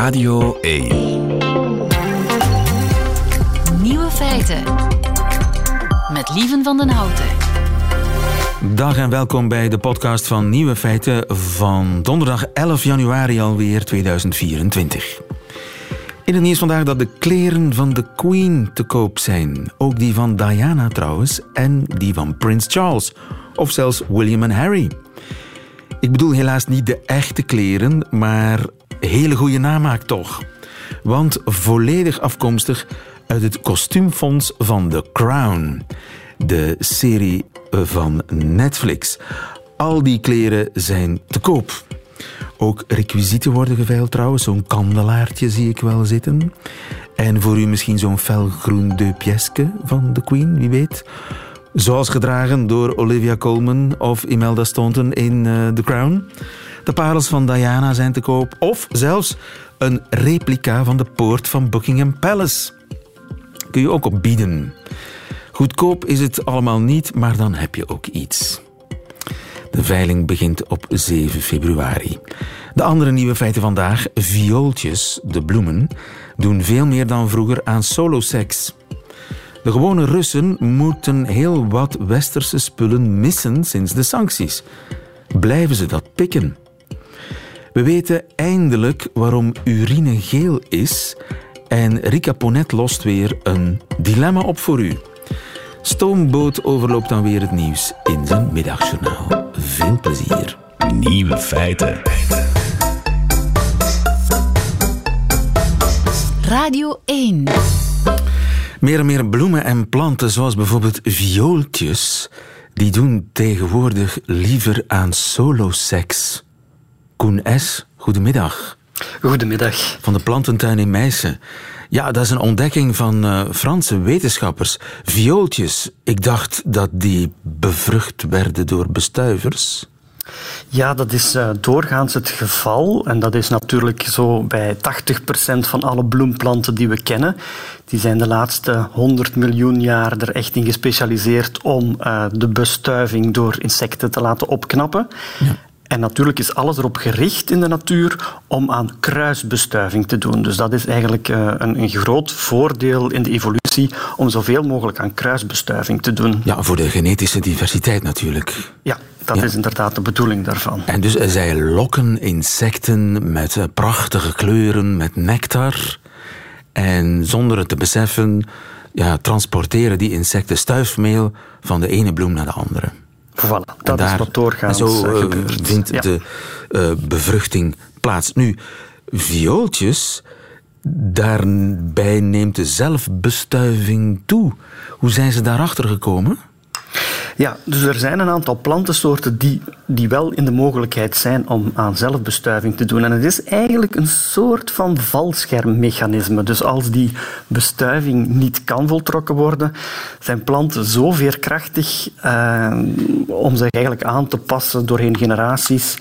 Radio 1. Nieuwe feiten. Met Lieven van den Houten. Dag en welkom bij de podcast van Nieuwe Feiten van donderdag 11 januari alweer 2024. In het nieuws vandaag dat de kleren van de Queen te koop zijn. Ook die van Diana trouwens en die van Prins Charles. Of zelfs William en Harry. Ik bedoel helaas niet de echte kleren, maar hele goede namaak toch. Want volledig afkomstig uit het kostuumfonds van The Crown. De serie van Netflix. Al die kleren zijn te koop. Ook requisieten worden geveild trouwens. Zo'n kandelaartje zie ik wel zitten. En voor u misschien zo'n felgroen de pièce van de Queen, wie weet. Zoals gedragen door Olivia Colman of Imelda Staunton in uh, The Crown. De parels van Diana zijn te koop. Of zelfs een replica van de poort van Buckingham Palace. Kun je ook opbieden. Goedkoop is het allemaal niet, maar dan heb je ook iets. De veiling begint op 7 februari. De andere nieuwe feiten vandaag, viooltjes, de bloemen, doen veel meer dan vroeger aan soloseks. De gewone Russen moeten heel wat westerse spullen missen sinds de sancties. Blijven ze dat pikken? We weten eindelijk waarom urine geel is en Rika Ponet lost weer een dilemma op voor u. Stoomboot overloopt dan weer het nieuws in zijn middagjournaal. Veel plezier. Nieuwe feiten. Radio 1. Meer en meer bloemen en planten, zoals bijvoorbeeld viooltjes, die doen tegenwoordig liever aan soloseks. Koen S., goedemiddag. Goedemiddag. Van de plantentuin in Meissen. Ja, dat is een ontdekking van uh, Franse wetenschappers. Viooltjes, ik dacht dat die bevrucht werden door bestuivers. Ja, dat is uh, doorgaans het geval. En dat is natuurlijk zo bij 80% van alle bloemplanten die we kennen. Die zijn de laatste 100 miljoen jaar er echt in gespecialiseerd om uh, de bestuiving door insecten te laten opknappen. Ja. En natuurlijk is alles erop gericht in de natuur om aan kruisbestuiving te doen. Dus dat is eigenlijk uh, een, een, groot voordeel in de evolutie om zoveel mogelijk aan kruisbestuiving te doen. Ja, voor de genetische diversiteit natuurlijk. Ja, dat ja. is inderdaad de bedoeling daarvan. En dus zij lokken insecten met uh, prachtige kleuren, met nectar. En zonder het te beseffen, ja, transporteren die insecten stuifmeel van de ene bloem naar de andere. Voilà, dat daar, is wat doorgaans en zo uh, vindt ja. de uh, bevruchting plaats. Nu, viooltjes, daarbij neemt de zelfbestuiving toe. Hoe zijn ze daarachter gekomen? Ja, dus er zijn een aantal plantensoorten die, die wel in de mogelijkheid zijn om aan zelfbestuiving te doen. En het is eigenlijk een soort van valschermmechanisme. Dus als die bestuiving niet kan voltrokken worden, zijn planten zo veerkrachtig uh, om zich eigenlijk aan te passen doorheen generaties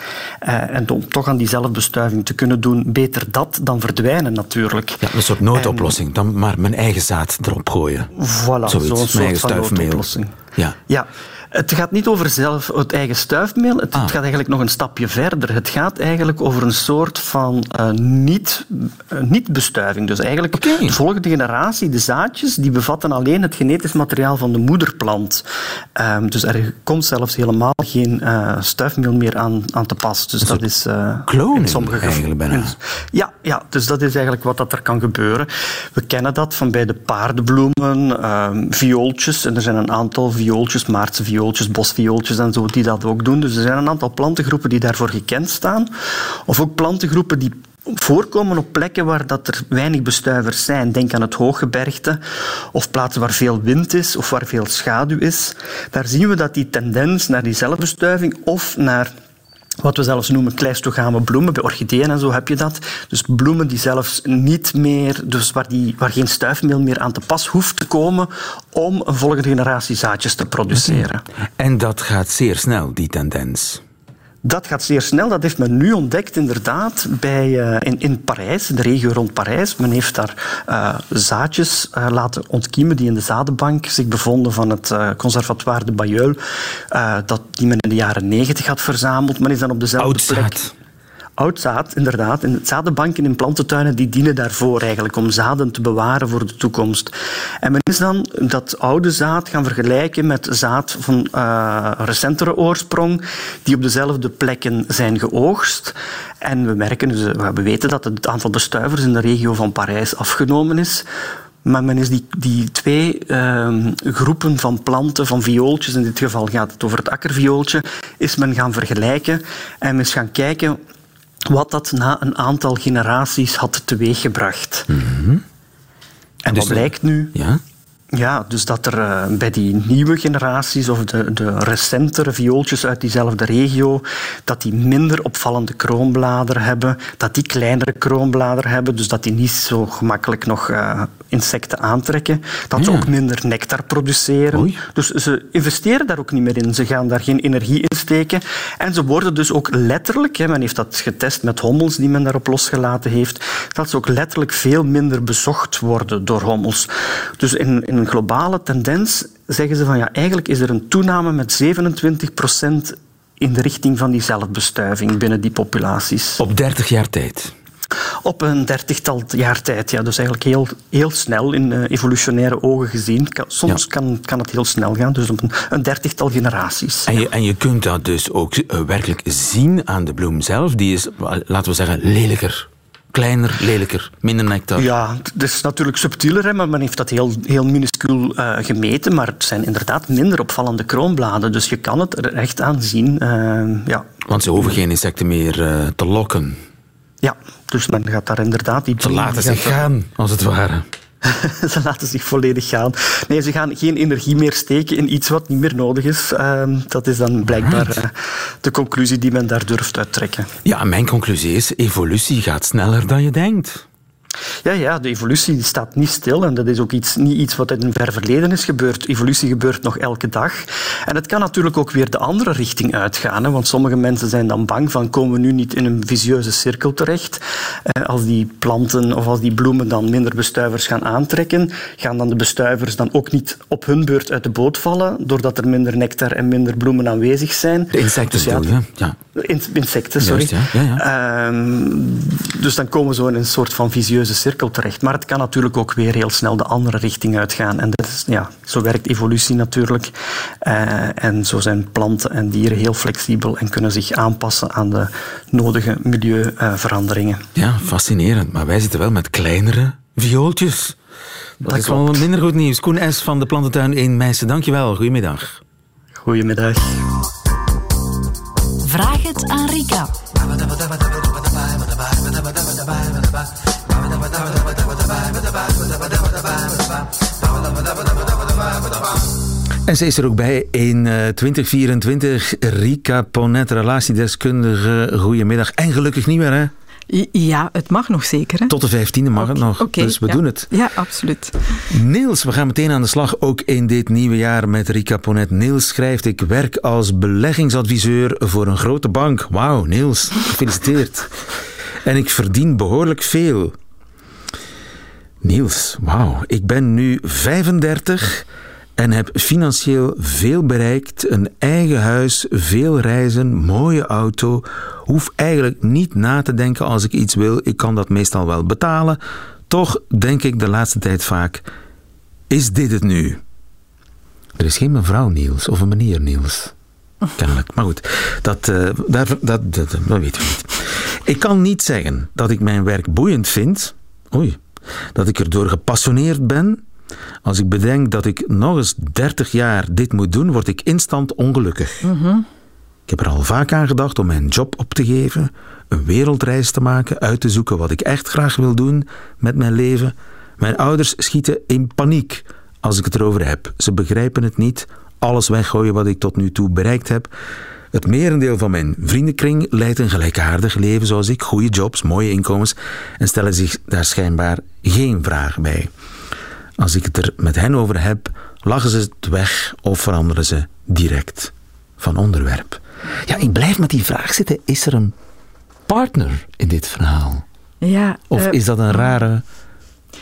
uh, en om toch aan die zelfbestuiving te kunnen doen. Beter dat dan verdwijnen natuurlijk. Ja, een soort noodoplossing. En, dan maar mijn eigen zaad erop gooien. Voilà, zo'n soort van noodoplossing. Ja. ja. Het gaat niet over zelf het eigen stuifmeel. Het, ah. het, gaat eigenlijk nog een stapje verder. Het gaat eigenlijk over een soort van uh, niet, uh, niet-bestuiving. Dus eigenlijk okay. de volgende generatie, de zaadjes, die bevatten alleen het genetisch materiaal van de moederplant. Um, dus er komt zelfs helemaal geen uh, stuifmeel meer aan, aan te pas. Dus dat, is in sommige gevallen. bijna. Ja, ja, dus dat is eigenlijk wat dat er kan gebeuren. We kennen dat van bij de paardenbloemen, um, viooltjes. En er zijn een aantal viooltjes, maartse viooltjes viooltjes, bosviooltjes en zo, die dat ook doen. Dus er zijn een aantal plantengroepen die daarvoor gekend staan. Of ook plantengroepen die voorkomen op plekken waar dat er weinig bestuivers zijn. Denk aan het hooggebergte of plaatsen waar veel wind is of waar veel schaduw is. Daar zien we dat die tendens naar die zelfbestuiving of naar wat we zelfs noemen kleistogame bloemen. Bij orchideeën en zo heb je dat. Dus bloemen die zelfs niet meer, dus waar, die, waar geen stuifmeel meer aan te pas hoeft te komen om een volgende generatie zaadjes te produceren. En dat gaat zeer snel, die tendens. Dat gaat zeer snel. Dat heeft men nu ontdekt, inderdaad, bij, uh, in, in Parijs, de regio rond Parijs. Men heeft daar uh, zaadjes uh, laten ontkiemen die in de zadenbank zich bevonden van het Conservatoire de Bayeul, dat die men in de jaren negentig had verzameld. Men is dan op dezelfde plek... oud zaad, inderdaad. En zadenbanken in plantentuinen die dienen daarvoor eigenlijk, om zaden te bewaren voor de toekomst. En men is dan dat oude zaad gaan vergelijken met zaad van uh, recentere oorsprong, die op dezelfde plekken zijn geoogst. En we merken, dus, we weten dat het aantal bestuivers in de regio van Parijs afgenomen is. Maar men is die, die twee uh, groepen van planten, van viooltjes, in dit geval gaat het over het akkerviooltje, is men gaan vergelijken en men is gaan kijken wat dat na een aantal generaties had teweeggebracht. Mm -hmm. En dus wat blijkt nu? Ja? Ja, dus dat er uh, bij die nieuwe generaties of de, de recentere viooltjes uit diezelfde regio, dat die minder opvallende kroonbladeren hebben, dat die kleinere kroonbladeren hebben, dus dat die niet zo gemakkelijk nog uh, insecten aantrekken, dat ja. ze ook minder nectar produceren. Oei. Dus ze investeren daar ook niet meer in, ze gaan daar geen energie in steken en ze worden dus ook letterlijk, hè, men heeft dat getest met hommels die men daarop losgelaten heeft, dat ze ook letterlijk veel minder bezocht worden door hommels. Dus in, in een globale tendens zeggen ze van ja, eigenlijk is er een toename met 27 procent in de richting van die zelfbestuiving binnen die populaties. Op 30 jaar tijd? Op een dertigtal jaar tijd, ja. Dus eigenlijk heel, heel snel in uh, evolutionaire ogen gezien. Soms ja. kan, kan het heel snel gaan, dus op een, een dertigtal generaties. En je, en je kunt dat dus ook uh, werkelijk zien aan de bloem zelf. Die is, laten we zeggen, lelijker kleiner, lelijker, minder nectar. Ja, het is natuurlijk subtieler, hè, maar men heeft dat heel, heel minuscuul uh, gemeten. Maar het zijn inderdaad minder opvallende kroonbladen. Dus je kan het er echt aan zien. Uh, ja. Want ze hoeven geen insecten meer uh, te lokken. Ja, dus men gaat daar inderdaad... Die ze laten zich gaan, als het ware. ze laten zich volledig gaan. Nee, ze gaan geen energie meer steken in iets wat niet meer nodig is. Uh, dat is dan blijkbaar uh, de conclusie die men daar durft uittrekken. Ja, mijn conclusie is: evolutie gaat sneller dan je denkt. Ja, ja, de evolutie staat niet stil en dat is ook iets, niet iets wat in een ver verleden is gebeurd. Evolutie gebeurt nog elke dag. En het kan natuurlijk ook weer de andere richting uitgaan, hè, want sommige mensen zijn dan bang van komen we nu niet in een visieuze cirkel terecht. Eh, als die planten of als die bloemen dan minder bestuivers gaan aantrekken, gaan dan de bestuivers dan ook niet op hun beurt uit de boot vallen, doordat er minder nectar en minder bloemen aanwezig zijn. De insecten, dus ja, ja. In, insecten, sorry. Juist, ja. Ja, ja. Um, dus dan komen we zo in een soort van visieuze cirkel terecht. Maar het kan natuurlijk ook weer heel snel de andere richting uitgaan. En dat is, ja, zo werkt evolutie natuurlijk. Uh, en zo zijn planten en dieren heel flexibel en kunnen zich aanpassen aan de nodige milieuveranderingen. ja, fascinerend. Maar wij zitten wel met kleinere viooltjes. Dat, dat is wel minder goed nieuws. Koen S. van de Plantentuin in Meissen. Dankjewel. Goedemiddag. Goedemiddag. Vraag het aan Rika. En ze is er ook bij in uh, 2024. Rika Ponet, relatiedeskundige. Goedemiddag en gelukkig niet meer, hè? Ja, het mag nog zeker. Hè? Tot de vijftiende mag okay, het nog, okay, dus we ja. doen het. Ja, absoluut. Niels, we gaan meteen aan de slag, ook in dit nieuwe jaar met Rika Ponet. Niels schrijft, ik werk als beleggingsadviseur voor een grote bank. Wauw, Niels, gefeliciteerd. en ik verdien behoorlijk veel. Niels, wauw, ik ben nu 35 en heb financieel veel bereikt, een eigen huis, veel reizen, mooie auto. Hoef eigenlijk niet na te denken als ik iets wil. Ik kan dat meestal wel betalen. Toch denk ik de laatste tijd vaak: is dit het nu? Er is geen mevrouw Niels of een meneer Niels. Kennelijk. Maar goed, dat, uh, daar, dat, dat, dat weten we niet. Ik kan niet zeggen dat ik mijn werk boeiend vind. Oei. Dat ik erdoor gepassioneerd ben. Als ik bedenk dat ik nog eens 30 jaar dit moet doen, word ik instant ongelukkig. Mm-hmm. Ik heb er al vaak aan gedacht om mijn job op te geven, een wereldreis te maken, uit te zoeken wat ik echt graag wil doen met mijn leven. Mijn ouders schieten in paniek als ik het erover heb. Ze begrijpen het niet, alles weggooien wat ik tot nu toe bereikt heb. Het merendeel van mijn vriendenkring leidt een gelijkaardig leven zoals ik, goede jobs, mooie inkomens en stellen zich daar schijnbaar geen vraag bij. Als ik het er met hen over heb, lachen ze het weg of veranderen ze direct van onderwerp. Ja, ik blijf met die vraag zitten. Is er een partner in dit verhaal? Ja, of uh, is dat een rare...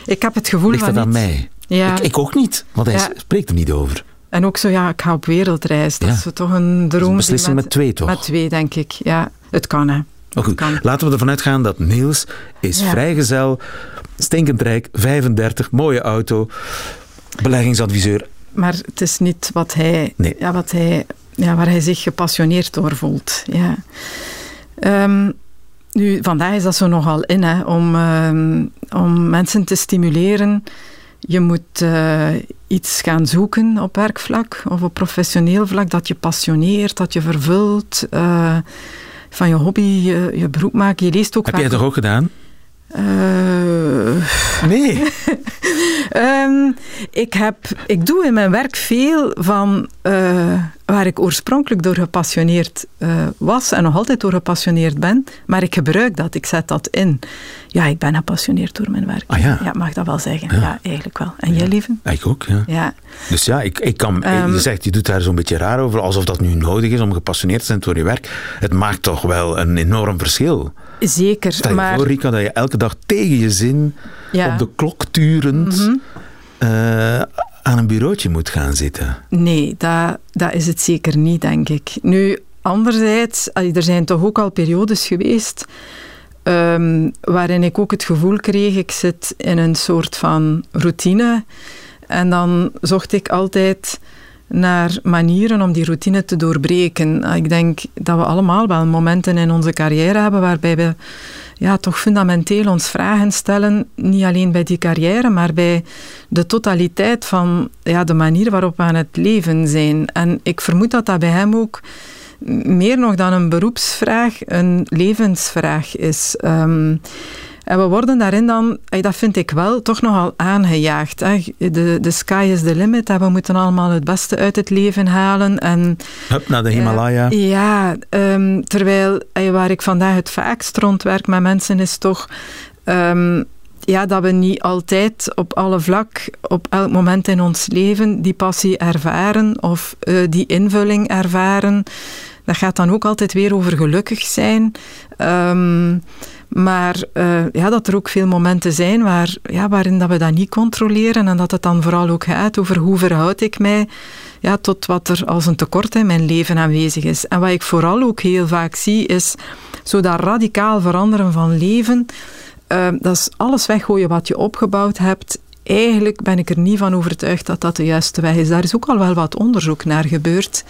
Ik heb het gevoel Ligt van dat aan niet. mij? Ja. Ik, ik, ook niet, want hij Ja. spreekt er niet over. En ook zo, ja, ik ga op wereldreis. Dat Ja. is toch een droom. een beslissing met twee, toch? Met twee, denk ik. Ja, het kan, hè. Maar goed, laten we ervan uitgaan dat Niels is Ja. vrijgezel, stinkend rijk, 35, mooie auto, beleggingsadviseur. Maar het is niet wat hij, Nee. ja, wat hij, ja, waar hij zich gepassioneerd door voelt. Ja. Ehm, nu, vandaag is dat zo nogal in, hè, om, ehm, om mensen te stimuleren. Je moet eh, iets gaan zoeken op werkvlak of op professioneel vlak dat je passioneert, dat je vervult. eh, van je hobby je, je beroep maken. Je leest ook Heb vaak... jij toch ook gedaan? Eh, Nee. Ehm, ik, heb, ik doe in mijn werk veel van eh, waar ik oorspronkelijk door gepassioneerd eh, was en nog altijd door gepassioneerd ben, maar ik gebruik dat, ik zet dat in. Ja, ik ben gepassioneerd door mijn werk. Ah, ja. ja, mag dat wel zeggen. Ja. Ja, eigenlijk wel. En jij, lieve? Ik ook, ja. Ja. Dus ja, ik, ik kan, Ehm. je zegt, je doet daar zo'n beetje raar over, alsof dat nu nodig is om gepassioneerd te zijn door je werk. Het maakt toch wel een enorm verschil. Zeker, Stel je maar... voor, Rika, dat je elke dag tegen je zin. Mhm. op de klok turend eh, aan een bureautje moet gaan zitten. Nee, dat, is het zeker niet, denk ik. Nu, anderzijds, er zijn toch ook al periodes geweest ehm, waarin ik ook het gevoel kreeg, ik zit in een soort van routine. En dan zocht ik altijd naar manieren om die routine te doorbreken. Ik denk dat we allemaal wel momenten in onze carrière hebben waarbij we ja, toch fundamenteel ons vragen stellen, niet alleen bij die carrière, maar bij de totaliteit van ja, de manier waarop we aan het leven zijn. En ik vermoed dat dat bij hem ook meer nog dan een beroepsvraag, een levensvraag is. Ehm, en we worden daarin dan, dat vind ik wel, toch nogal aangejaagd. De, de sky is the limit. We moeten allemaal het beste uit het leven halen. En Hup, naar de Himalaya. eh, ja, ehm, terwijl waar ik vandaag het vaakst rondwerk met mensen is toch ehm, ja, dat we niet altijd op alle vlak, op elk moment in ons leven, die passie ervaren of eh, die invulling ervaren. Dat gaat dan ook altijd weer over gelukkig zijn. Ehm, maar eh, ja, dat er ook veel momenten zijn waar, ja, waarin dat we dat niet controleren en dat het dan vooral ook gaat over hoe verhoud ik mij ja, tot wat er als een tekort in mijn leven aanwezig is. En wat ik vooral ook heel vaak zie, is zo dat radicaal veranderen van leven. eh, dat is alles weggooien wat je opgebouwd hebt. Eigenlijk ben ik er niet van overtuigd dat dat de juiste weg is. Daar is ook al wel wat onderzoek naar gebeurd.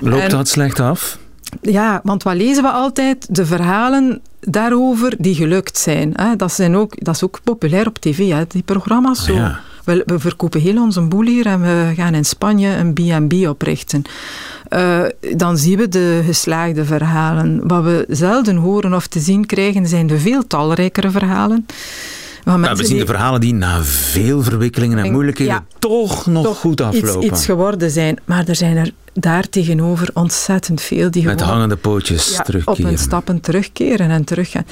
Loopt en- dat slecht af? Ja, want wat lezen we altijd? De verhalen daarover die gelukt zijn. Hè? Dat, zijn ook, dat is ook populair op tv, hè? die programma's. Zo. Ah, ja. We, we verkopen heel onze boel hier en we gaan in Spanje een B&B oprichten. Eh, dan zien we de geslaagde verhalen. Wat we zelden horen of te zien krijgen, zijn de veel talrijkere verhalen. Nou, we zien de verhalen die na veel verwikkelingen en En- moeilijkheden ja. toch nog toch goed aflopen. Iets, iets geworden zijn. Maar er zijn er daar tegenover ontzettend veel die Met hangende pootjes ja, op hun stappen terugkeren en teruggaan.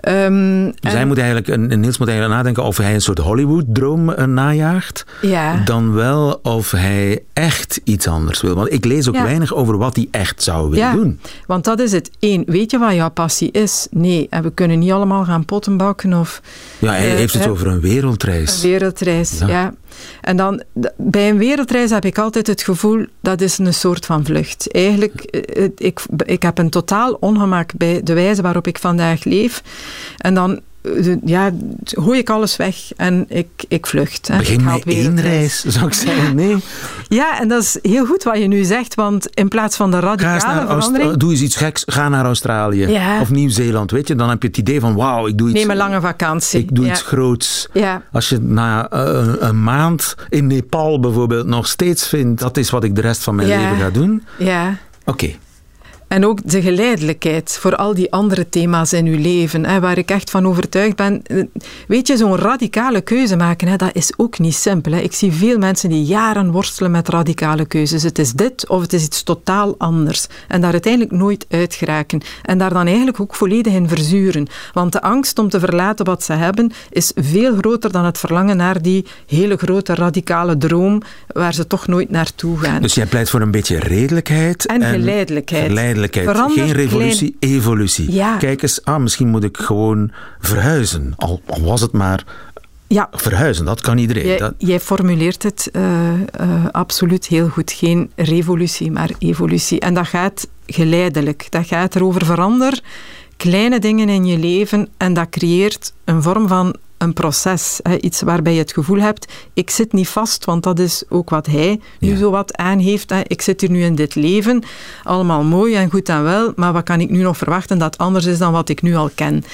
Dus en- hij moet eigenlijk, een- Niels moet eigenlijk nadenken of hij een soort Hollywood-droom eh, najaagt, ja, dan wel of hij echt iets anders wil. Want ik lees ook Ja. weinig over wat hij echt zou willen doen. want dat is het. Eén, weet je wat jouw passie is? Nee, en we kunnen niet allemaal gaan potten bakken of Ja, hij Eh, heeft het over een wereldreis. een wereldreis. Ja. En dan, bij een wereldreis heb ik altijd het gevoel, dat is een soort van vlucht. Eigenlijk, eh, het- ik, ik heb een totaal ongemak bij de wijze waarop ik vandaag leef. En dan eh, ja, gooi ik alles weg en ik, ik vlucht. Hè. Begin ik ga met één reis, zou ik zeggen. Nee, Ja, en dat is heel goed wat je nu zegt, want in plaats van de ga radicale naar Austra- verandering... doe eens iets geks, ga naar Australië Ja. of Nieuw-Zeeland, weet je. Dan heb je het idee van, wauw, ik doe iets, Neem een lange vakantie. ik doe ja. iets groots. Ja, Als je na eh, een, maand in Nepal bijvoorbeeld nog steeds vindt, dat is wat ik de rest van mijn leven ga doen. ja. Oké, En ook de geleidelijkheid voor al die andere thema's in uw leven, hè, waar ik echt van overtuigd ben. Eh, Weet je, zo'n radicale keuze maken, hè, dat is ook niet simpel. Hè. Ik zie veel mensen die jaren worstelen met radicale keuzes. Het is dit of het is iets totaal anders. En daar uiteindelijk nooit uit geraken. En daar dan eigenlijk ook volledig in verzuren. Want de angst om te verlaten wat ze hebben, is veel groter dan het verlangen naar die hele grote radicale droom, waar ze toch nooit naartoe gaan. dus jij pleit voor een beetje redelijkheid. En geleidelijkheid. Geleidelijkheid. Geen revolutie, evolutie. Ja. Kijk eens, ah, misschien moet ik gewoon verhuizen. Al, al was het maar ja, verhuizen, dat kan iedereen. Jij, Dat, jij formuleert het eh, eh, absoluut heel goed. Geen revolutie, maar evolutie. En dat gaat geleidelijk. Dat gaat erover verander kleine dingen in je leven en dat creëert een vorm van een proces. Hè, iets waarbij je het gevoel hebt, ik zit niet vast, want dat is ook wat hij nu Ja. zo wat aan heeft. Hè. Ik zit hier nu in dit leven, allemaal mooi en goed en wel, maar wat kan ik nu nog verwachten dat anders is dan wat ik nu al ken?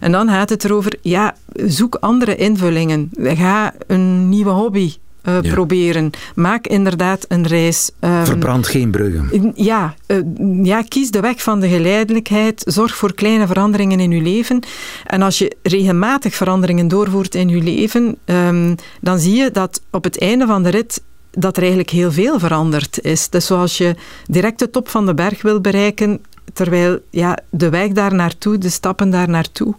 En dan gaat het erover, ja, zoek andere invullingen. Ga een nieuwe hobby eh, Ja. proberen. Maak inderdaad een reis. Ehm, Verbrand geen bruggen. ja, eh, ja, kies de weg van de geleidelijkheid. Zorg voor kleine veranderingen in je leven. En als je regelmatig veranderingen doorvoert in je leven, ehm, dan zie je dat op het einde van de rit dat er eigenlijk heel veel veranderd is. Dus zoals je direct de top van de berg wil bereiken, terwijl ja, de weg daar naartoe, de stappen daar naartoe,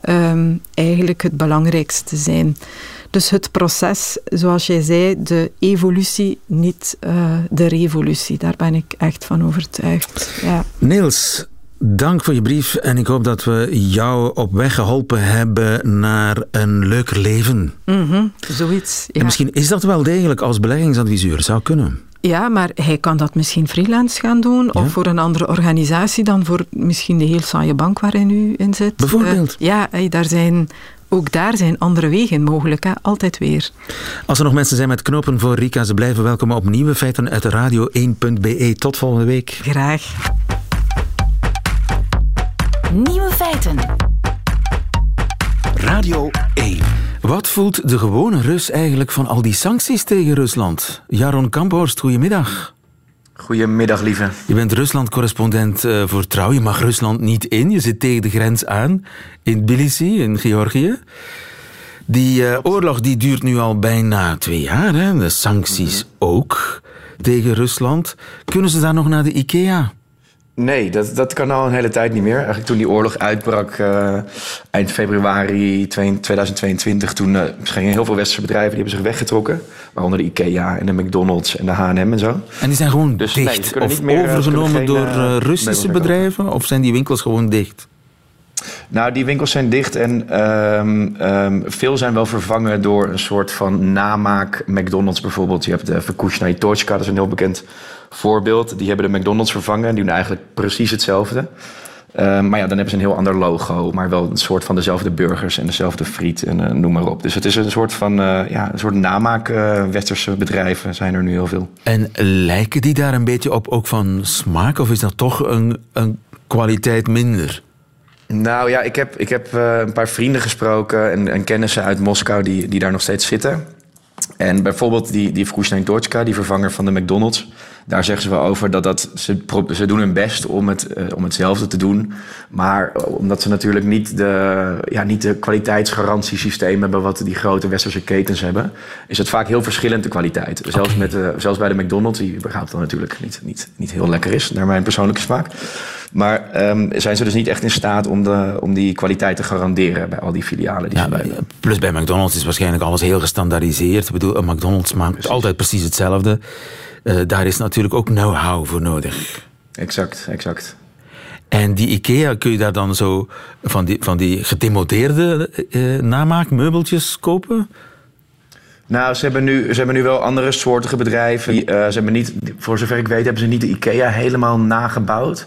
ehm, eigenlijk het belangrijkste zijn. Dus het proces, zoals jij zei, de evolutie, niet eh, de revolutie. Daar ben ik echt van overtuigd. Ja. Niels, dank voor je brief en ik hoop dat we jou op weg geholpen hebben naar een leuker leven. Mhm, zoiets. Ja. En misschien is dat wel degelijk als beleggingsadviseur, zou kunnen. ja, maar hij kan dat misschien freelance gaan doen, Ja. of voor een andere organisatie dan voor misschien de heel saaie bank waarin u in zit. Bijvoorbeeld. Eh, ja, daar zijn, ook daar zijn andere wegen mogelijk, hè? altijd weer. Als er nog mensen zijn met knopen voor Rika, ze blijven welkom op nieuwe feiten uit radio1.be. Tot volgende week. Graag. Nieuwe feiten. Radio 1. Wat voelt de gewone Rus eigenlijk van al die sancties tegen Rusland? Jaron Kamphorst, goedemiddag. Goedemiddag, lieve. Je bent Rusland-correspondent eh, voor Trouw. Je mag Rusland niet in. Je zit tegen de grens aan in Tbilisi, in Georgië. Die eh, oorlog die duurt nu al bijna twee jaar. Hè? De sancties ook tegen Rusland. Kunnen ze daar nog naar de IKEA? Nee, dat, dat kan al een hele tijd niet meer. Eigenlijk toen die oorlog uitbrak eh, eind februari 2022... toen uh, gingen heel veel westerse bedrijven die hebben zich weggetrokken. Waaronder de IKEA en de McDonald's en de H&M en zo. En die zijn gewoon Dus nee, dicht kunnen of meer, eh, overgenomen door Russische bedrijven? Of zijn die winkels gewoon dicht? Nou, die winkels zijn dicht en ehm, ehm, veel zijn wel vervangen door een soort van namaak McDonald's bijvoorbeeld. Je hebt de Vkushna i Tochka, dat is een heel bekend voorbeeld. Die hebben de McDonald's vervangen en die doen eigenlijk precies hetzelfde. Ehm, maar ja, dan hebben ze een heel ander logo, maar wel een soort van dezelfde burgers en dezelfde friet en eh, noem maar op. Dus het is een soort van eh, ja, een soort namaak. eh, westerse bedrijven zijn er nu heel veel. En lijken die daar een beetje op ook van smaak? Of is dat toch een, een kwaliteit minder? Nou ja, ik heb, ik heb een paar vrienden gesproken en, en kennissen uit Moskou die, die daar nog steeds zitten. En bijvoorbeeld die, die Vkushna Dorchka, die vervanger van de McDonald's. Daar zeggen ze wel over dat, dat ze, ze doen hun best om, het, eh, om hetzelfde te doen. Maar omdat ze natuurlijk niet de, ja, niet de kwaliteitsgarantiesysteem hebben... wat die grote westerse ketens hebben... is het vaak heel verschillend de kwaliteit. Zelfs, met de, zelfs bij de McDonald's, die überhaupt dan natuurlijk niet, niet, niet heel lekker is... naar mijn persoonlijke smaak. Maar ehm, zijn ze dus niet echt in staat om, de, om die kwaliteit te garanderen... bij al die filialen die Ja, ze hebben. plus bij McDonald's is waarschijnlijk alles heel gestandaardiseerd. Ik bedoel, een McDonald's maakt altijd precies hetzelfde. Eh, daar is natuurlijk ook know-how voor nodig. Exact, exact. En die IKEA, kun je daar dan zo van die, van die gedemodeerde eh, namaakmeubeltjes kopen? Nou, ze hebben nu, ze hebben nu wel andere soortige bedrijven. Die, eh, ze hebben niet, voor zover ik weet, hebben ze niet de IKEA helemaal nagebouwd.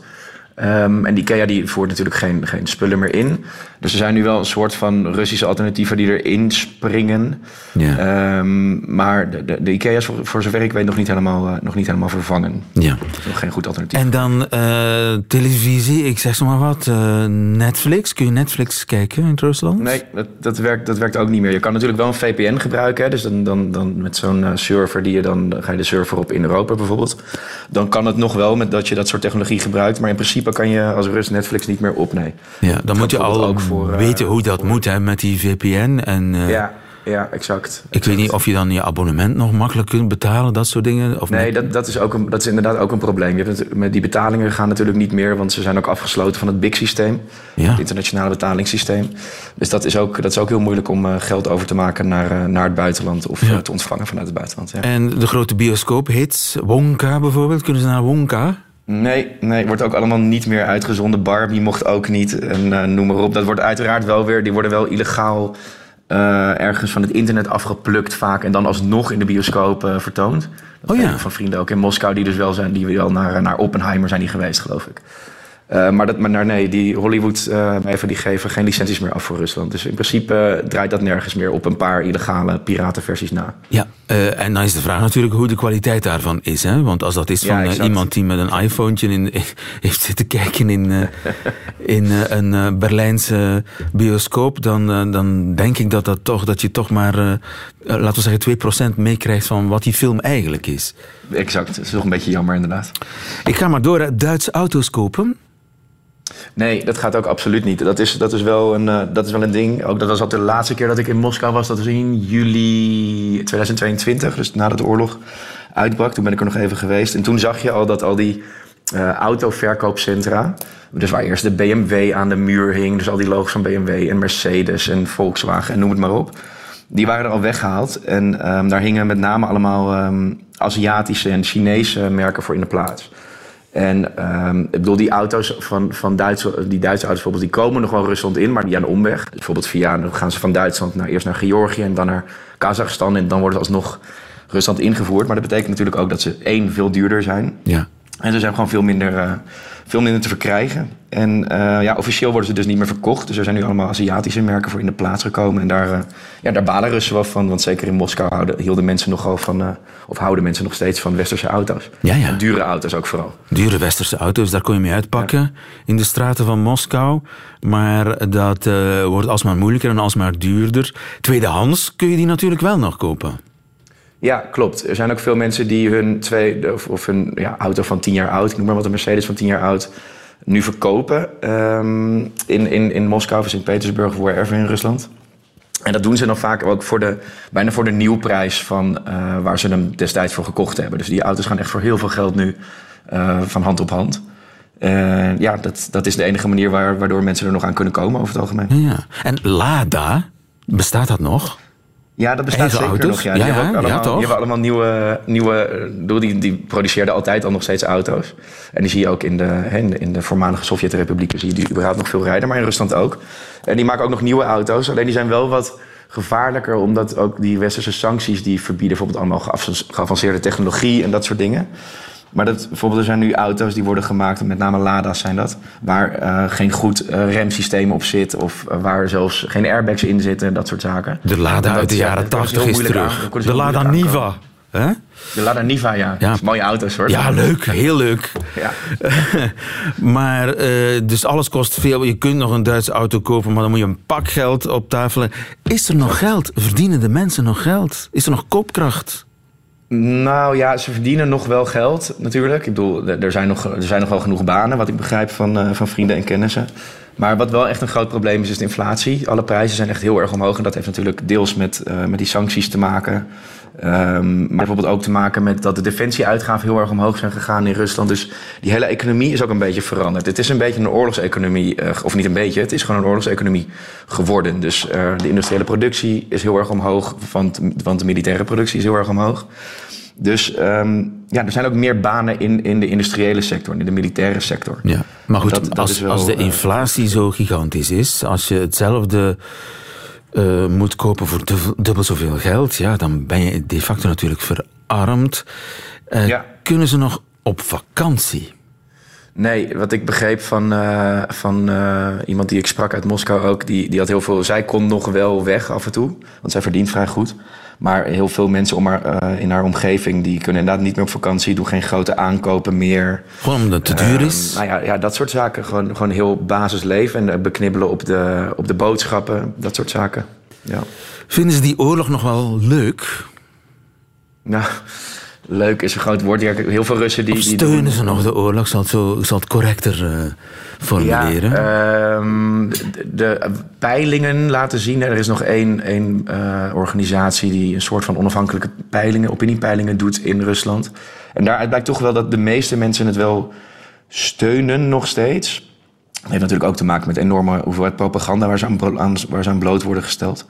Ehm, en de IKEA die voert natuurlijk geen, geen spullen meer in. Dus er zijn nu wel een soort van Russische alternatieven die erin springen. Ja. Ehm, maar de, de, de IKEA is voor, voor zover ik weet nog niet helemaal, eh, nog niet helemaal vervangen. Ja. Nog geen goed alternatief. En dan eh, televisie, ik zeg zo maar wat. eh, Netflix, kun je Netflix kijken in Rusland? Nee, dat, dat, werkt, dat werkt ook niet meer. Je kan natuurlijk wel een VPN gebruiken. Hè? Dus dan, dan, dan met zo'n server die je dan, dan ga je de server op in Europa bijvoorbeeld. Dan kan het nog wel met dat je dat soort technologie gebruikt. Maar in principe kan je als Rus Netflix niet meer op. Nee. Ja, dan moet je al voor, eh, weten hoe dat voor- moet hè, met die VPN. En, eh, Ja, ja, exact. Ik weet niet of je dan je abonnement nog makkelijk kunt betalen, dat soort dingen. Of Nee, niet? dat, dat, is ook een, dat is inderdaad ook een probleem. Je hebt met die betalingen gaan natuurlijk niet meer, want ze zijn ook afgesloten van het BIC-systeem, Ja. het internationale betalingssysteem. Dus dat is ook, dat is ook heel moeilijk om eh, geld over te maken naar, naar het buitenland of Ja. te ontvangen vanuit het buitenland. Ja. En de grote bioscoophits, Wonka bijvoorbeeld, kunnen ze naar Wonka? Nee, nee, wordt ook allemaal niet meer uitgezonden. Barbie mocht ook niet en eh, noem maar op. Dat wordt uiteraard wel weer, die worden wel illegaal eh, ergens van het internet afgeplukt vaak en dan alsnog in de bioscoop eh, vertoond. Dat Oh ja. Van vrienden ook in Moskou die dus wel zijn, die wel naar, naar Oppenheimer zijn die geweest, geloof ik. Uh, maar, dat, maar nee, die Hollywood uh, die geven geen licenties meer af voor Rusland. Dus in principe uh, draait dat nergens meer op een paar illegale piratenversies na. Ja, en dan is de vraag natuurlijk hoe de kwaliteit daarvan is. Hè? Want als dat is van ja, iemand die met een iPhone in, heeft zitten kijken in, in een Berlijnse bioscoop, dan, dan denk ik dat, dat, toch, dat je toch maar, laten we zeggen, 2% meekrijgt van wat die film eigenlijk is. Exact, dat is toch een beetje jammer inderdaad. Ik ga maar door. Duitse auto's kopen. Nee, dat gaat ook absoluut niet. Dat is, dat is, wel, een, uh, dat is wel een ding. Ook dat was al de laatste keer dat ik in Moskou was. Dat was in juli 2022, dus nadat de oorlog uitbrak. Toen ben ik er nog even geweest. En toen zag je al dat al die uh, autoverkoopcentra... Dus waar eerst de BMW aan de muur hing. Dus al die logos van BMW en Mercedes en Volkswagen en noem het maar op. Die waren er al weggehaald. En um, daar hingen met name allemaal um, Aziatische en Chinese merken voor in de plaats. En um, ik bedoel, die auto's van, van Duitse, die Duitse auto's bijvoorbeeld, die komen nog wel Rusland in, maar die aan de omweg. Dus bijvoorbeeld via, dan gaan ze van Duitsland naar, eerst naar Georgië en dan naar Kazachstan. En dan worden ze alsnog Rusland ingevoerd. Maar dat betekent natuurlijk ook dat ze één, veel duurder zijn. Ja. En ze zijn gewoon veel minder, uh, veel minder te verkrijgen. En uh, ja, officieel worden ze dus niet meer verkocht. Dus er zijn nu allemaal Aziatische merken voor in de plaats gekomen. En daar, uh, ja, daar balen Russen wel van. Want zeker in Moskou houden, hielden mensen nogal van... of houden mensen nog steeds van westerse auto's. Ja, ja. En dure auto's ook vooral. Dure westerse auto's, daar kon je mee uitpakken ja. in de straten van Moskou. Maar dat wordt alsmaar moeilijker en alsmaar duurder. Tweedehands kun je die natuurlijk wel nog kopen. Ja, klopt. Er zijn ook veel mensen die hun twee, of, of hun ja, auto van 10 jaar oud, ik noem maar wat een Mercedes van 10 jaar oud, nu verkopen um, in, in, in Moskou of Sint-Petersburg of wherever in Rusland. En dat doen ze dan vaak ook voor de, bijna voor de nieuwprijs van uh, waar ze hem destijds voor gekocht hebben. Dus die auto's gaan echt voor heel veel geld nu uh, van hand op hand. Uh, ja, dat, dat is de enige manier waar, waardoor mensen er nog aan kunnen komen over het algemeen. Ja. En Lada, bestaat dat nog? Ja, dat bestaat zeker auto's? nog. Ja, ja, die, hebben allemaal, ja, toch? die hebben allemaal nieuwe... nieuwe die, die produceerden altijd al nog steeds auto's. En die zie je ook in de, in de, in de voormalige Sovjet-republieken... zie je die überhaupt nog veel rijden, maar in Rusland ook. En die maken ook nog nieuwe auto's. Alleen die zijn wel wat gevaarlijker... omdat ook die westerse sancties... die verbieden bijvoorbeeld allemaal geavanceerde technologie... en dat soort dingen. Maar dat, bijvoorbeeld, er zijn nu auto's die worden gemaakt, met name Lada's zijn dat, waar uh, geen goed uh, remsysteem op zit of uh, waar zelfs geen airbags in zitten, dat soort zaken. De Lada uit de jaren 80 is terug. Aan, de Lada Niva. Hè? De Lada Niva, ja. ja. mooie auto's hoor. Ja, leuk. Heel leuk. Ja. maar, dus alles kost veel. Je kunt nog een Duitse auto kopen, maar dan moet je een pak geld op tafel. Is er nog geld? Verdienen de mensen nog geld? Is er nog koopkracht? Nou ja, ze verdienen nog wel geld natuurlijk. Ik bedoel, er zijn nog, er zijn nog wel genoeg banen, wat ik begrijp van, uh, van vrienden en kennissen. Maar wat wel echt een groot probleem is, is de inflatie. Alle prijzen zijn echt heel erg omhoog. En dat heeft natuurlijk deels met, uh, met die sancties te maken. Um, maar bijvoorbeeld ook te maken met dat de defensieuitgaven heel erg omhoog zijn gegaan in Rusland. Dus die hele economie is ook een beetje veranderd. Het is een beetje een oorlogseconomie, uh, of niet een beetje, het is gewoon een oorlogseconomie geworden. Dus uh, de industriële productie is heel erg omhoog, want, want de militaire productie is heel erg omhoog. Dus um, ja, er zijn ook meer banen in, in de industriële sector, in de militaire sector. Ja, maar goed, dat, dat als, wel, als de inflatie zo gigantisch is, als je hetzelfde uh, moet kopen voor dubbel zoveel geld, ja, dan ben je de facto natuurlijk verarmd. Uh, ja. Kunnen ze nog op vakantie? Nee, wat ik begreep van, uh, van uh, iemand die ik sprak uit Moskou ook, die, die had heel veel. Zij kon nog wel weg af en toe, want zij verdient vrij goed. Maar heel veel mensen om haar, uh, in haar omgeving die kunnen inderdaad niet meer op vakantie, doen geen grote aankopen meer. Gewoon omdat het te duur is? nou ja, ja, dat soort zaken. Gewoon, gewoon heel basisleven en beknibbelen op de, op de boodschappen, dat soort zaken. Ja. Vinden ze die oorlog nog wel leuk? Nou, leuk is een groot woord. Ja, heel veel Russen die. Of steunen die ze nog de oorlog? Zal het, zo, zal het correcter uh, formuleren? Ja, um, de, de, peilingen laten zien. Er is nog één, één uh, organisatie die een soort van onafhankelijke peilingen, opiniepeilingen doet in Rusland. En daaruit blijkt toch wel dat de meeste mensen het wel steunen nog steeds. Dat heeft natuurlijk ook te maken met enorme hoeveelheid propaganda waar ze aan, waar ze aan bloot worden gesteld.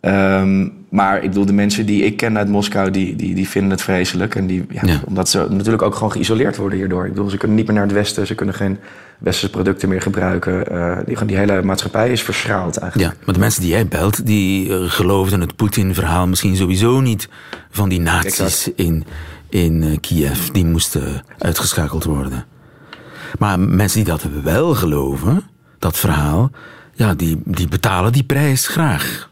Um, maar ik bedoel, de mensen die ik ken uit Moskou, die, die, die vinden het vreselijk. En die, ja, ja. Omdat ze natuurlijk ook gewoon geïsoleerd worden hierdoor. Ik bedoel, ze kunnen niet meer naar het westen, ze kunnen geen westerse producten meer gebruiken. Uh, die, die hele maatschappij is verschraald eigenlijk. Ja, maar de mensen die jij belt, die uh, geloofden het Poetin-verhaal misschien sowieso niet van die nazi's in, in uh, Kiev. Die moesten uitgeschakeld worden. Maar mensen die dat wel geloven, dat verhaal, ja, die, die betalen die prijs graag.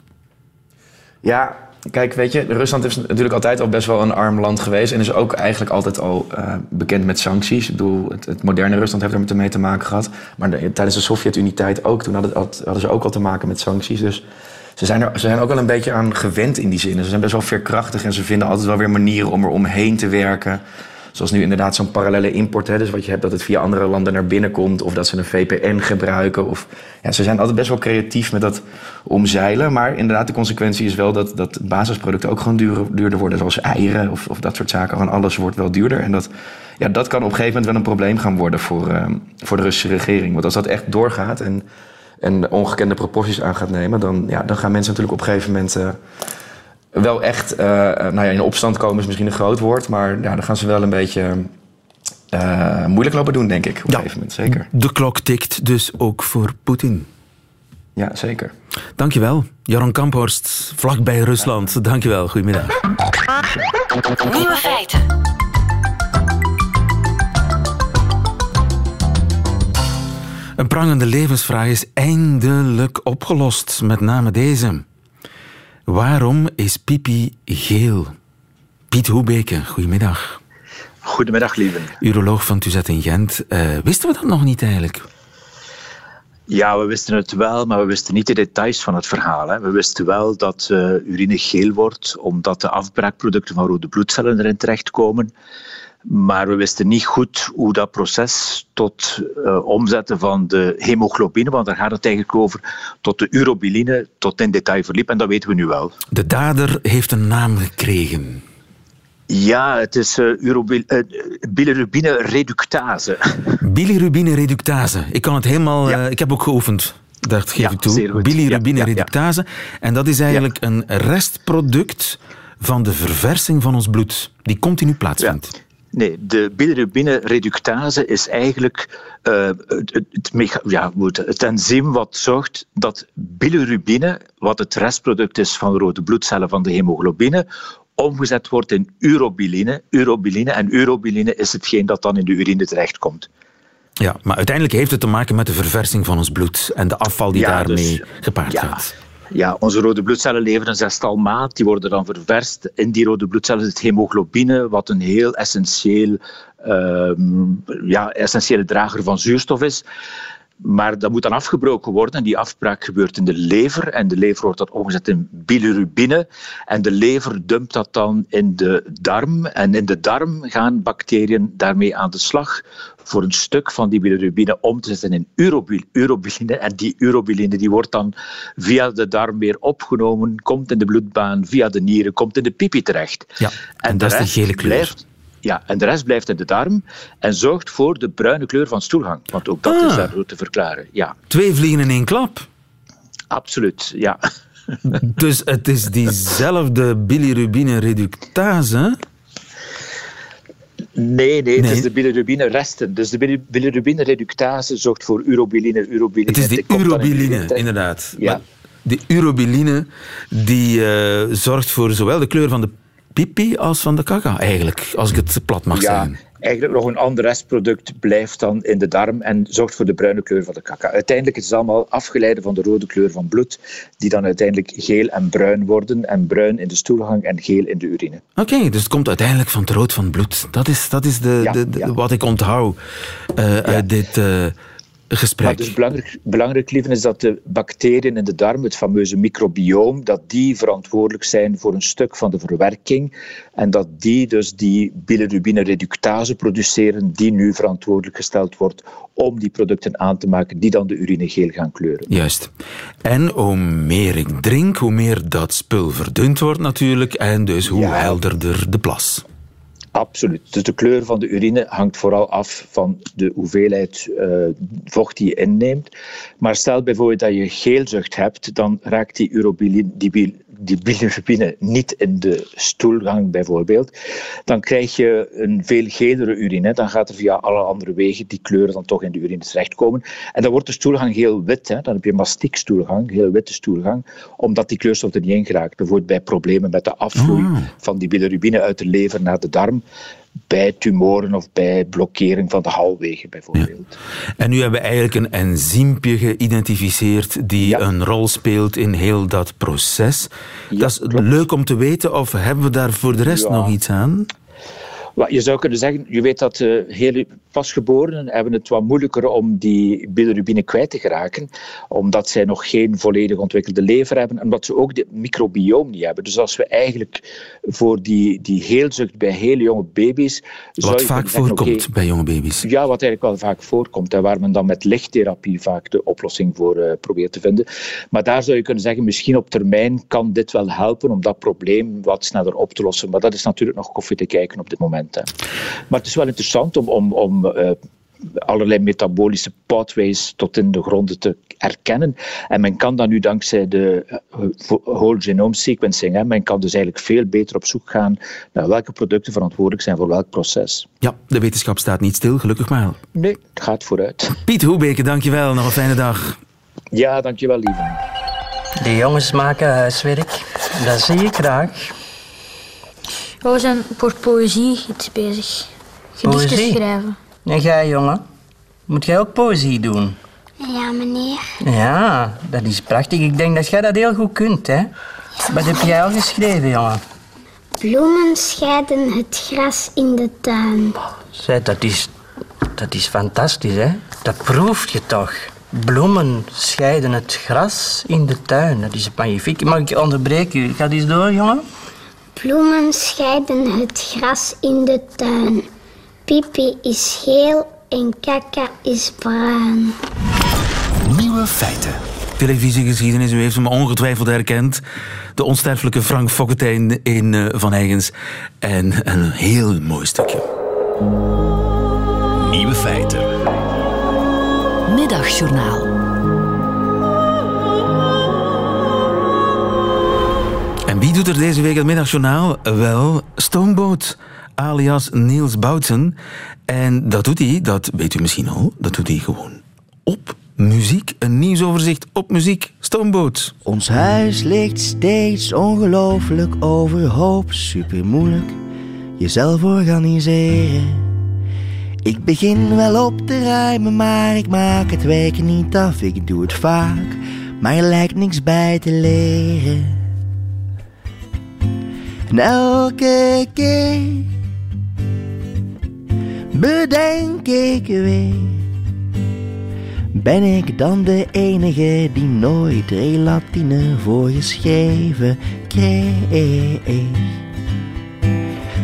Ja, kijk, weet je, Rusland is natuurlijk altijd al best wel een arm land geweest. En is ook eigenlijk altijd al uh, bekend met sancties. Ik bedoel, het, het, moderne Rusland heeft er mee te maken gehad. Maar de, tijdens de Sovjet-Unie-tijd ook. Toen hadden, hadden, ze ook al te maken met sancties. Dus ze zijn er ze zijn ook wel een beetje aan gewend in die zin. Ze zijn best wel veerkrachtig en ze vinden altijd wel weer manieren om er omheen te werken. Zoals nu inderdaad zo'n parallele import. Hè, dus wat je hebt dat het via andere landen naar binnen komt. Of dat ze een VPN gebruiken. Of, ja, ze zijn altijd best wel creatief met dat omzeilen. Maar inderdaad, de consequentie is wel dat, dat basisproducten ook gewoon duurder, worden. Zoals eieren of, of dat soort zaken. Gewoon alles wordt wel duurder. En dat, ja, dat kan op een gegeven moment wel een probleem gaan worden voor, uh, voor de Russische regering. Want als dat echt doorgaat en, en ongekende proporties aan gaat nemen... dan, ja, dan gaan mensen natuurlijk op een gegeven moment... Uh, wel echt uh, nou ja, in opstand komen is misschien een groot woord, maar ja, dan gaan ze wel een beetje uh, moeilijk lopen doen, denk ik, op een gegeven moment. Zeker. De klok tikt dus ook voor Poetin. Ja, zeker. Dankjewel. Jaron Kamphorst, vlakbij Rusland. Dankjewel, goedemiddag. Nieuwe feiten. Een prangende levensvraag is eindelijk opgelost, met name deze. Waarom is pipi geel? Piet Hoebeke, goedemiddag. Goedemiddag, lieve. Uroloog van Tuzet in Gent. Uh, wisten we dat nog niet eigenlijk? Ja, we wisten het wel, maar we wisten niet de details van het verhaal. Hè. We wisten wel dat uh, urine geel wordt omdat de afbraakproducten van rode bloedcellen erin terechtkomen. Maar we wisten niet goed hoe dat proces tot uh, omzetten van de hemoglobine, want daar gaat het eigenlijk over, tot de urobiline, tot in detail verliep. En dat weten we nu wel. De dader heeft een naam gekregen. Ja, het is uh, urobil, uh, bilirubine reductase. Bilirubine reductase. Ik kan het helemaal. Ja. Ik heb ook geoefend. Dat geef ja, ik toe. Bilirubine ja, reductase. En dat is eigenlijk een restproduct van de verversing van ons bloed, die continu plaatsvindt. Nee, de bilirubine reductase is eigenlijk uh, het, ja, het enzym wat zorgt dat bilirubine, wat het restproduct is van rode bloedcellen van de hemoglobine, omgezet wordt in urobiline. urobiline. En urobiline is hetgeen dat dan in de urine terechtkomt. Ja, maar uiteindelijk heeft het te maken met de verversing van ons bloed en de afval die ja, daarmee dus, gepaard ja. gaat. Ja, onze rode bloedcellen leveren een zestal maat. Die worden dan ververst. In die rode bloedcellen zit hemoglobine, wat een heel essentieel, uh, ja, essentiële drager van zuurstof is. Maar dat moet dan afgebroken worden. En die afbraak gebeurt in de lever. En de lever wordt dan omgezet in bilirubine. En de lever dumpt dat dan in de darm. En in de darm gaan bacteriën daarmee aan de slag voor een stuk van die bilirubine om te zetten in urobiline. En die urobiline die wordt dan via de darm weer opgenomen, komt in de bloedbaan, via de nieren, komt in de pipi terecht. Ja, en, en dat is de gele kleur. Blijft, ja, en de rest blijft in de darm en zorgt voor de bruine kleur van stoelgang. Want ook dat ah. is daardoor te verklaren. Ja. Twee vliegen in één klap. Absoluut, ja. Dus het is diezelfde bilirubine reductase Nee, nee, het is de bilirubine-resten. Dus de bilirubine-reductase zorgt voor urobiline. urobiline het is de urobiline, inderdaad. Ja. de urobiline die uh, zorgt voor zowel de kleur van de pipi als van de kaka, eigenlijk, als ik het plat mag ja, zeggen. Eigenlijk nog een ander restproduct blijft dan in de darm en zorgt voor de bruine kleur van de kaka. Uiteindelijk is het allemaal afgeleid van de rode kleur van bloed, die dan uiteindelijk geel en bruin worden. En bruin in de stoelgang en geel in de urine. Oké, okay, dus het komt uiteindelijk van het rood van bloed. Dat is, dat is de, ja, de, de ja. wat ik onthoud uh, ja. uit dit... Uh, gesprek. Maar dus belangrijk, belangrijk lieven, is dat de bacteriën in de darm, het fameuze microbioom, dat die verantwoordelijk zijn voor een stuk van de verwerking en dat die dus die bilirubine reductase produceren, die nu verantwoordelijk gesteld wordt om die producten aan te maken die dan de urine geel gaan kleuren. Juist. En hoe meer ik drink, hoe meer dat spul verdund wordt natuurlijk en dus hoe ja. helderder de plas. Absoluut. Dus de kleur van de urine hangt vooral af van de hoeveelheid uh, vocht die je inneemt. Maar stel bijvoorbeeld dat je geelzucht hebt, dan raakt die, urobiline, die, die bilirubine niet in de stoelgang bijvoorbeeld. Dan krijg je een veel gelere urine. Dan gaat er via alle andere wegen die kleuren dan toch in de urine terechtkomen. En dan wordt de stoelgang heel wit. Hè. Dan heb je mastiekstoelgang, heel witte stoelgang, omdat die kleurstof er niet in geraakt. Bijvoorbeeld bij problemen met de afvloei Ah. van die bilirubine uit de lever naar de darm bij tumoren of bij blokkering van de halwegen bijvoorbeeld. En nu hebben we eigenlijk een enzympje geïdentificeerd die een rol speelt in heel dat proces. dat is leuk om te weten, of hebben we daar voor de rest nog iets aan? Je zou kunnen zeggen, je weet dat uh, hele pasgeborenen hebben het wat moeilijker om die bilirubine kwijt te geraken, omdat zij nog geen volledig ontwikkelde lever hebben en omdat ze ook het microbioom niet hebben. Dus als we eigenlijk voor die, die heelzucht bij hele jonge baby's... Wat vaak voorkomt bij jonge baby's. Ja, wat eigenlijk wel vaak voorkomt en waar men dan met lichttherapie vaak de oplossing voor uh, probeert te vinden. Maar daar zou je kunnen zeggen, misschien op termijn kan dit wel helpen om dat probleem wat sneller op te lossen. Maar dat is natuurlijk nog koffie te kijken op dit moment. Hè. Maar het is wel interessant om, om, om uh, allerlei metabolische pathways tot in de gronden te erkennen. En men kan dan nu dankzij de uh, whole genome sequencing, hè, men kan dus eigenlijk veel beter op zoek gaan naar welke producten verantwoordelijk zijn voor welk proces. Ja, de wetenschap staat niet stil, gelukkig maar. Nee, het gaat vooruit. Piet Hoebeke, dankjewel. Nog een fijne dag. Ja, dankjewel, lieve. De jongens maken huiswerk. Dat zie ik graag. We zijn voor poëzie iets bezig. Gedichten Poëzie? schrijven. En jij, jongen? Moet jij ook poëzie doen? Ja, meneer. Ja, dat is prachtig. Ik denk dat jij dat heel goed kunt, hè? Wat heb jij al geschreven, jongen? Bloemen scheiden het gras in de tuin. Zeg, dat is, dat is fantastisch, hè? Dat proef je toch? Bloemen scheiden het gras in de tuin. Dat is magnifiek. Mag ik je onderbreken? Ga eens door, jongen. Bloemen scheiden het gras in de tuin. Pipi is geel en kaka is bruin. Nieuwe feiten. Televisiegeschiedenis, u heeft hem ongetwijfeld herkend. De onsterfelijke Frank Fokketijn in uh, Van Eigens. En een heel mooi stukje. Nieuwe feiten. Middagjournaal. Wie doet er deze week het middagjournaal? Wel, Stoomboot, alias Niels Boutsen. En dat doet hij, dat weet u misschien al, dat doet hij gewoon op muziek. Een nieuwsoverzicht op muziek, Stoomboot. Ons huis ligt steeds ongelooflijk overhoop. Super moeilijk jezelf organiseren. Ik begin wel op te ruimen, maar ik maak het weken niet af. Ik doe het vaak, maar er lijkt niks bij te leren. En elke keer bedenk ik weer. Ben ik dan de enige die nooit relatine voorgeschreven kreeg?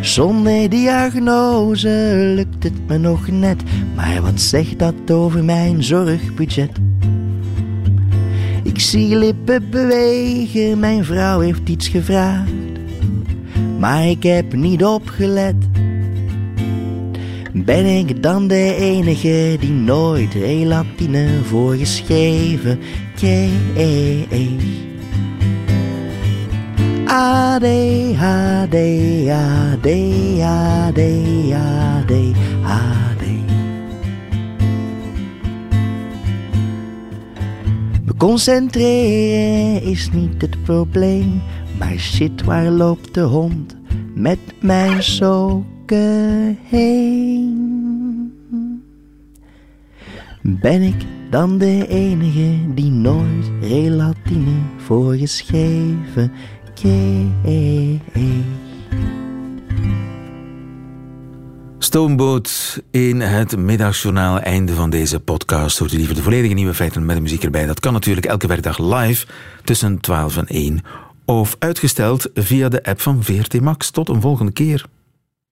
Zonder diagnose lukt het me nog net, maar wat zegt dat over mijn zorgbudget? Ik zie lippen bewegen, mijn vrouw heeft iets gevraagd, maar ik heb niet opgelet. Ben ik dan de enige die nooit relatine voorgeschreven kreeg? ADHD, ADHD, ADHD. Me concentreren is niet het probleem, maar shit, waar loopt de hond met mijn sokken heen? Ben ik dan de enige die nooit relatine voorgeschreven kreeg? Stoomboot in het middagjournaal. Einde van deze podcast. Hoort u liever de volledige nieuwe feiten met de muziek erbij. Dat kan natuurlijk elke werkdag live tussen 12 en 1. Of uitgesteld via de app van VRT Max. Tot een volgende keer.